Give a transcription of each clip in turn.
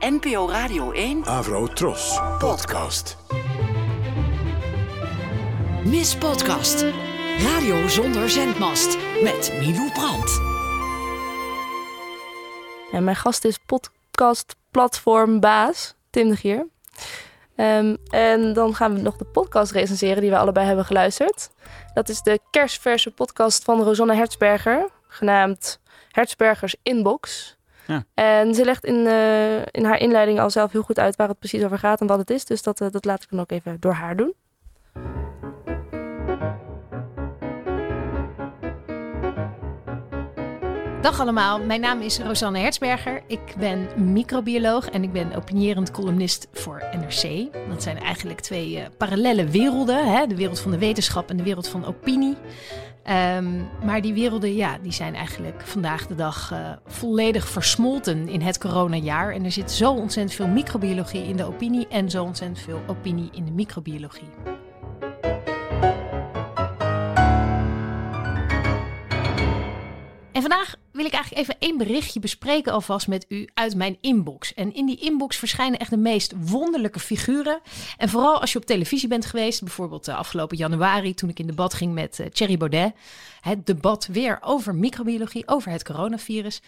NPO Radio 1 Avro Tros. Podcast. Miss Podcast. Radio zonder zendmast. Met Milou Brandt. En mijn gast is podcastplatformbaas Tim de Gier. Ehm, en dan gaan we nog de podcast recenseren die we allebei hebben geluisterd. Dat is de kerstverse podcast van Rosanne Hertzberger, genaamd Hertzbergers Inbox. En ze legt in, eh, in haar inleiding al zelf heel goed uit waar het precies over gaat en wat het is. Dus dat, eh, dat laat ik dan ook even door haar doen. Dag allemaal, mijn naam is Rosanne Hertzberger. Ik ben microbioloog en ik ben opinierend columnist voor NRC. Dat zijn eigenlijk twee eh, parallele werelden, hè? de wereld van de wetenschap en de wereld van opinie. Ehm, maar die werelden ja, die zijn eigenlijk vandaag de dag eh, volledig versmolten in het coronajaar. En er zit zo ontzettend veel microbiologie in de opinie en zo ontzettend veel opinie in de microbiologie. En vandaag wil ik eigenlijk even één berichtje bespreken alvast met u uit mijn inbox. En in die inbox verschijnen echt de meest wonderlijke figuren. En vooral als je op televisie bent geweest, bijvoorbeeld uh, afgelopen januari toen ik in debat ging met uh, Thierry Baudet. Het debat weer over microbiologie, over het coronavirus.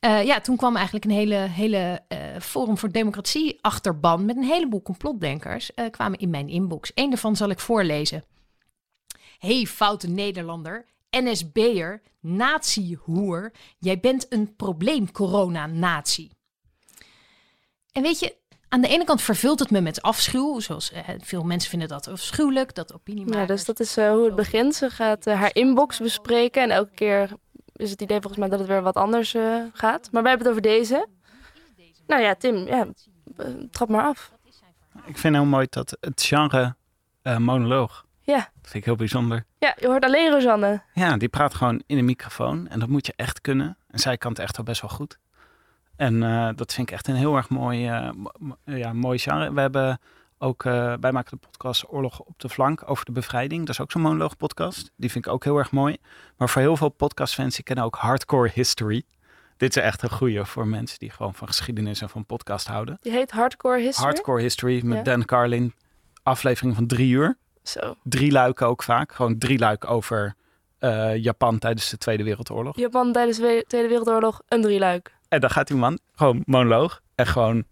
Uh, ja, toen kwam eigenlijk een hele, hele Forum voor Democratie achterban met een heleboel complotdenkers kwamen in mijn inbox. Eén daarvan zal ik voorlezen. Hey, foute Nederlander. NSB'er, natiehoer. Jij bent een probleem, corona-natie. En weet je, aan de ene kant vervult het me met afschuw. Zoals eh, veel mensen vinden dat afschuwelijk, dat opiniemakers... Ja, dus dat is uh, hoe het begint. Ze gaat uh, haar inbox bespreken en elke keer is het idee volgens mij dat het weer wat anders uh, gaat. Maar wij hebben het over deze. Nou ja, Tim, ja, trap maar af. Ik vind heel mooi dat het genre monoloog ja. Dat vind ik heel bijzonder. Ja, je hoort alleen Rosanne. Ja, die praat gewoon in een microfoon. En dat moet je echt kunnen. En zij kan het echt al best wel goed. En uh, dat vind ik echt een heel erg mooi, uh, ja, mooi genre. We hebben ook, uh, wij maken de podcast Oorlog op de Flank over de bevrijding. Dat is ook zo'n monoloog podcast. Die vind ik ook heel erg mooi. Maar voor heel veel podcastfans, die kennen ook Hardcore History. Dit is echt een goede voor mensen die gewoon van geschiedenis en van podcast houden. Die heet Hardcore History? Hardcore History met ja. Dan Carlin. Aflevering van drie uur. Zo. Drie luiken ook vaak. Gewoon drie luiken over uh, Japan tijdens de Tweede Wereldoorlog. Japan tijdens de Tweede Wereldoorlog, een drie luik. En dan gaat die man gewoon monoloog en gewoon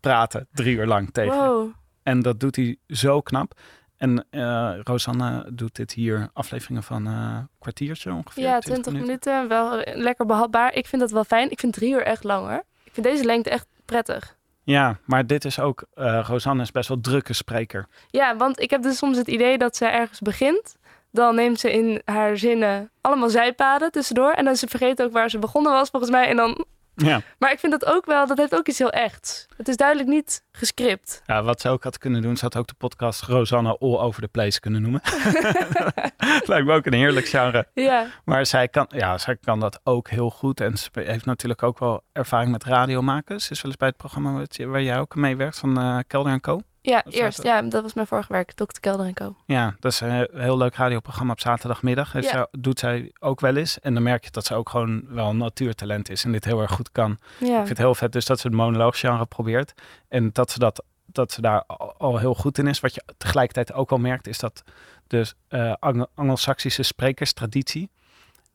praten drie uur lang tegen. Wow. En dat doet hij zo knap. En uh, Rosanne doet dit hier afleveringen van uh, een kwartiertje ongeveer. Ja, 20 minuten. minuten. Wel lekker behapbaar. Ik vind dat wel fijn. Ik vind drie uur echt lang hoor. Ik vind deze lengte echt prettig. Ja, maar dit is ook, uh, Rosanne is best wel drukke spreker. Ja, want ik heb dus soms het idee dat ze ergens begint. Dan neemt ze in haar zinnen allemaal zijpaden tussendoor. En dan ze vergeet ook waar ze begonnen was volgens mij. En dan... Ja. Maar ik vind dat ook wel, dat heeft ook iets heel echts. Het is duidelijk niet gescript. Ja, wat ze ook had kunnen doen, ze had ook de podcast Rosanne All Over the Place kunnen noemen. Lijkt me ook een heerlijk genre. Ja. Maar zij kan, ja, zij kan dat ook heel goed. En ze heeft natuurlijk ook wel ervaring met radio maken. Ze is wel eens bij het programma waar jij ook mee werkt van uh, Kelder en Co. Ja, eerst. Ja, dat was mijn vorige werk, Dr. Kelder en Co. Ja, dat is een heel leuk radioprogramma op zaterdagmiddag. Ja. doet zij ook wel eens. En dan merk je dat ze ook gewoon wel een natuurtalent is en dit heel erg goed kan. Ja. Ik vind het heel vet dus dat ze het monolooggenre probeert. En dat ze, dat, dat ze daar al heel goed in is. Wat je tegelijkertijd ook wel merkt, is dat de uh, Anglo-Saxische sprekerstraditie,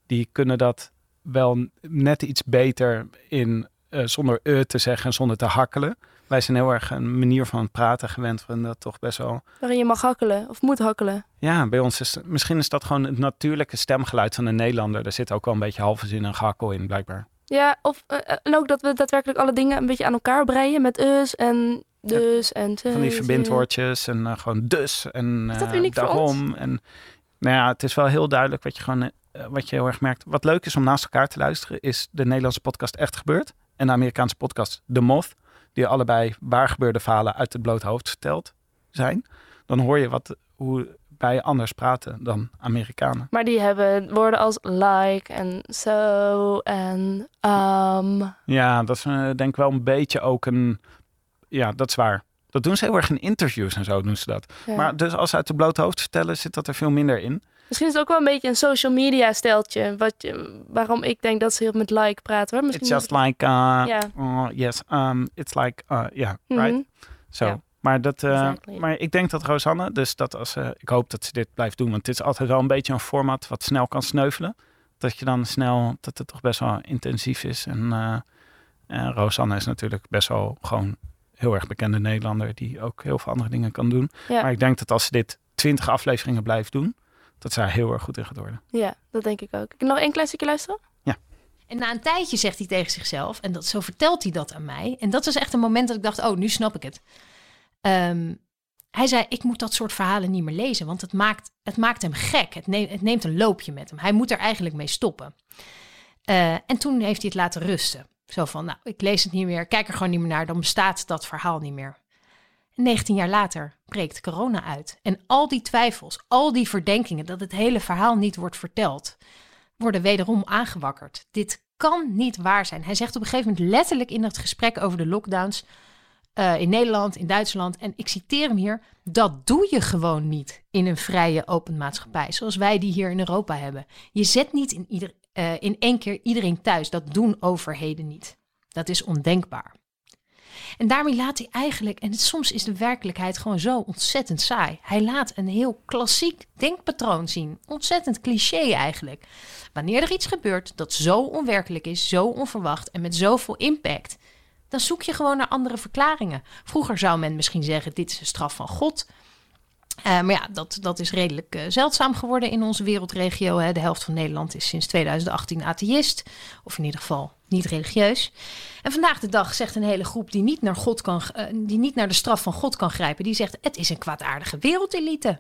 die kunnen dat wel net iets beter in uh, zonder e te zeggen en zonder te hakkelen. Wij zijn heel erg een manier van praten gewend van dat toch best wel. Waarin je mag hakkelen of moet hakkelen. Ja, bij ons is misschien is dat gewoon het natuurlijke stemgeluid van een Nederlander. Er zit ook wel een beetje halve zin en gehakkel in, blijkbaar. Ja, of uh, en ook dat we daadwerkelijk alle dingen een beetje aan elkaar breien met us en dus ja, en Van die verbindwoordjes en uh, gewoon dus en is dat uniek daarom. Voor ons? En nou ja, het is wel heel duidelijk wat je gewoon uh, wat je heel erg merkt. Wat leuk is om naast elkaar te luisteren, is de Nederlandse podcast Echt Gebeurd en de Amerikaanse podcast The Moth die allebei waar gebeurde verhalen uit het blote hoofd verteld zijn, dan hoor je wat, hoe wij anders praten dan Amerikanen. Maar die hebben woorden als like en so en um. Ja, dat is uh, denk ik wel een beetje ook een... Ja, dat is waar. Dat doen ze heel erg in interviews en zo doen ze dat. Ja. Maar dus als ze uit het blote hoofd vertellen, zit dat er veel minder in. Misschien is het ook wel een beetje een social media steltje. Wat waarom ik denk dat ze heel met like praten. Hoor. Misschien It's just like, uh, oh, yes, um, it's like, uh, yeah, Mhm. right? Zo. Ja. Maar, dat, eh, Exactly. maar ik denk dat Rosanne, dus dat als ze, ik hoop dat ze dit blijft doen, want het is altijd wel een beetje een format wat snel kan sneuvelen. Dat je dan snel, dat het toch best wel intensief is. En, eh, en Rosanne is natuurlijk best wel gewoon heel erg bekende Nederlander die ook heel veel andere dingen kan doen. Ja. Maar ik denk dat als ze dit twintig afleveringen blijft doen, dat ze daar heel erg goed in gaat worden. Ja, dat denk ik ook. Ik nog één klein stukje luisteren? En na een tijdje zegt hij tegen zichzelf, en dat, zo vertelt hij dat aan mij. En dat was echt een moment dat ik dacht, oh, nu snap ik het. Ehm, hij zei, ik moet dat soort verhalen niet meer lezen, want het maakt, het maakt hem gek. Het neemt, het neemt een loopje met hem. Hij moet er eigenlijk mee stoppen. Eh, en toen heeft hij het laten rusten. Zo van, nou, ik lees het niet meer, kijk er gewoon niet meer naar, dan bestaat dat verhaal niet meer. En 19 jaar later breekt corona uit. En al die twijfels, al die verdenkingen dat het hele verhaal niet wordt verteld, worden wederom aangewakkerd. Dit kan niet waar zijn. Hij zegt op een gegeven moment letterlijk in dat gesprek over de lockdowns eh, in Nederland, in Duitsland, en ik citeer hem hier: dat doe je gewoon niet in een vrije open maatschappij, zoals wij die hier in Europa hebben. Je zet niet in, ieder, eh, in één keer iedereen thuis. Dat doen overheden niet. Dat is ondenkbaar. En daarmee laat hij eigenlijk, en soms is de werkelijkheid gewoon zo ontzettend saai. Hij laat een heel klassiek denkpatroon zien. Ontzettend cliché eigenlijk. Wanneer er iets gebeurt dat zo onwerkelijk is, zo onverwacht en met zoveel impact, dan zoek je gewoon naar andere verklaringen. Vroeger zou men misschien zeggen: dit is een straf van God. Eh, maar ja, dat, dat is redelijk eh, zeldzaam geworden in onze wereldregio. Hè. De helft van Nederland is sinds 2018 atheïst, of in ieder geval niet religieus. En vandaag de dag zegt een hele groep die niet naar, God kan, eh, die niet naar de straf van God kan grijpen, die zegt: het is een kwaadaardige wereldelite.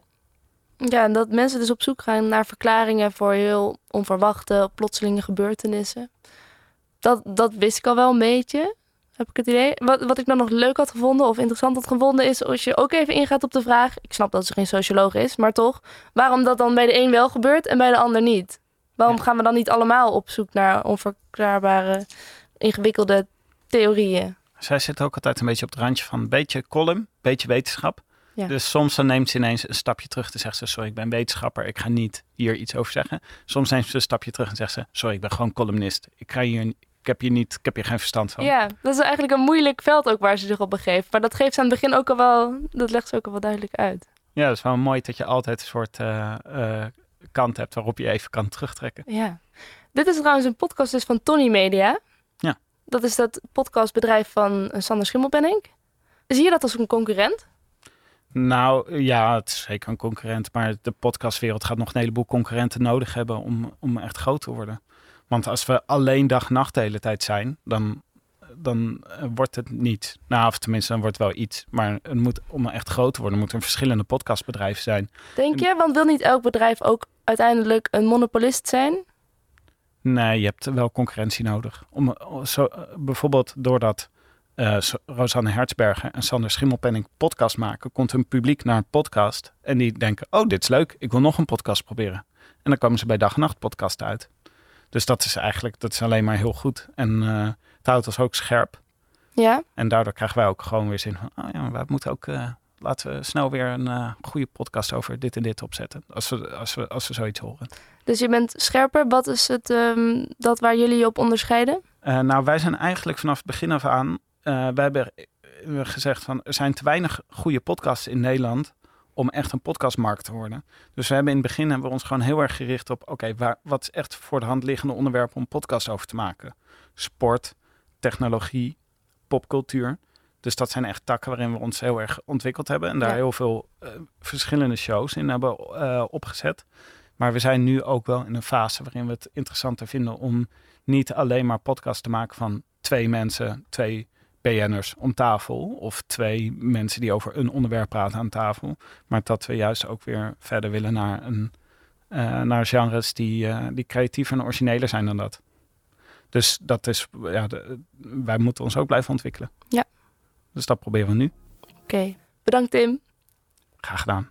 Ja, en dat mensen dus op zoek gaan naar verklaringen voor heel onverwachte, plotselinge gebeurtenissen. Dat, dat wist ik al wel een beetje, heb ik het idee. Wat, wat ik dan nog leuk had gevonden of interessant had gevonden is als je ook even ingaat op de vraag, ik snap dat ze geen socioloog is, maar toch, waarom dat dan bij de een wel gebeurt en bij de ander niet? Waarom gaan we dan niet allemaal op zoek naar onverklaarbare, ingewikkelde theorieën? Zij zit ook altijd een beetje op het randje van een beetje column, beetje wetenschap. Ja. Dus soms dan neemt ze ineens een stapje terug en zegt ze: Sorry, ik ben wetenschapper, ik ga niet hier iets over zeggen. Soms neemt ze een stapje terug en zegt ze: Sorry, ik ben gewoon columnist. Ik, ga hier, ik, heb, hier niet, ik heb hier geen verstand van. Ja, dat is eigenlijk een moeilijk veld ook waar ze zich op begeeft. Maar dat geeft ze aan het begin ook al wel, dat legt ze ook al wel duidelijk uit. Ja, dat is wel mooi dat je altijd een soort eh, eh, kant hebt waarop je even kan terugtrekken. Ja. Dit is trouwens een podcast dus van Tony Media. Ja. Dat is dat podcastbedrijf van Sander Schimmelpenninck. Zie je dat als een concurrent? Nou ja, het is zeker een concurrent, maar de podcastwereld gaat nog een heleboel concurrenten nodig hebben om, om echt groot te worden. Want als we alleen dag-nacht de hele tijd zijn, dan, dan eh, wordt het niet. Nou, of tenminste, dan wordt het wel iets. Maar het moet, om echt groot te worden, moeten er verschillende podcastbedrijven zijn. Denk je? Want wil niet elk bedrijf ook uiteindelijk een monopolist zijn? Nee, je hebt wel concurrentie nodig. Om, zo, eh, bijvoorbeeld doordat eh, Zo- Rosanne Hertzberger en Sander Schimmelpenning podcast maken, komt hun publiek naar een podcast en die denken, oh, dit is leuk, ik wil nog een podcast proberen. En dan komen ze bij Dag en Nacht podcast uit. Dus dat is eigenlijk, dat is alleen maar heel goed. En eh, het houdt ons ook scherp. Ja. En daardoor krijgen wij ook gewoon weer zin van, oh ja, we moeten ook, eh, laten we snel weer een eh, goede podcast over dit en dit opzetten. Als we, als we, als we zoiets horen. Dus je bent scherper. Wat is het ehm, dat waar jullie je op onderscheiden? Eh, nou, wij zijn eigenlijk vanaf het begin af aan. wij hebben gezegd van er zijn te weinig goede podcasts in Nederland om echt een podcastmarkt te worden. Dus we hebben in het begin hebben we ons gewoon heel erg gericht op oké, waar wat is echt voor de hand liggende onderwerpen om podcasts over te maken? Sport, technologie, popcultuur. Dus dat zijn echt takken waarin we ons heel erg ontwikkeld hebben en daar Ja. heel veel eh, verschillende shows in hebben eh, opgezet. Maar we zijn nu ook wel in een fase waarin we het interessanter vinden om niet alleen maar podcast te maken van twee mensen, twee BN'ers om tafel. Of twee mensen die over een onderwerp praten aan tafel. Maar dat we juist ook weer verder willen naar, een, eh, naar genres die, die creatiever en origineler zijn dan dat. Dus dat is, ja, de- wij moeten ons ook blijven ontwikkelen. Ja. Dus dat proberen we nu. Oké. Bedankt Tim. Graag gedaan.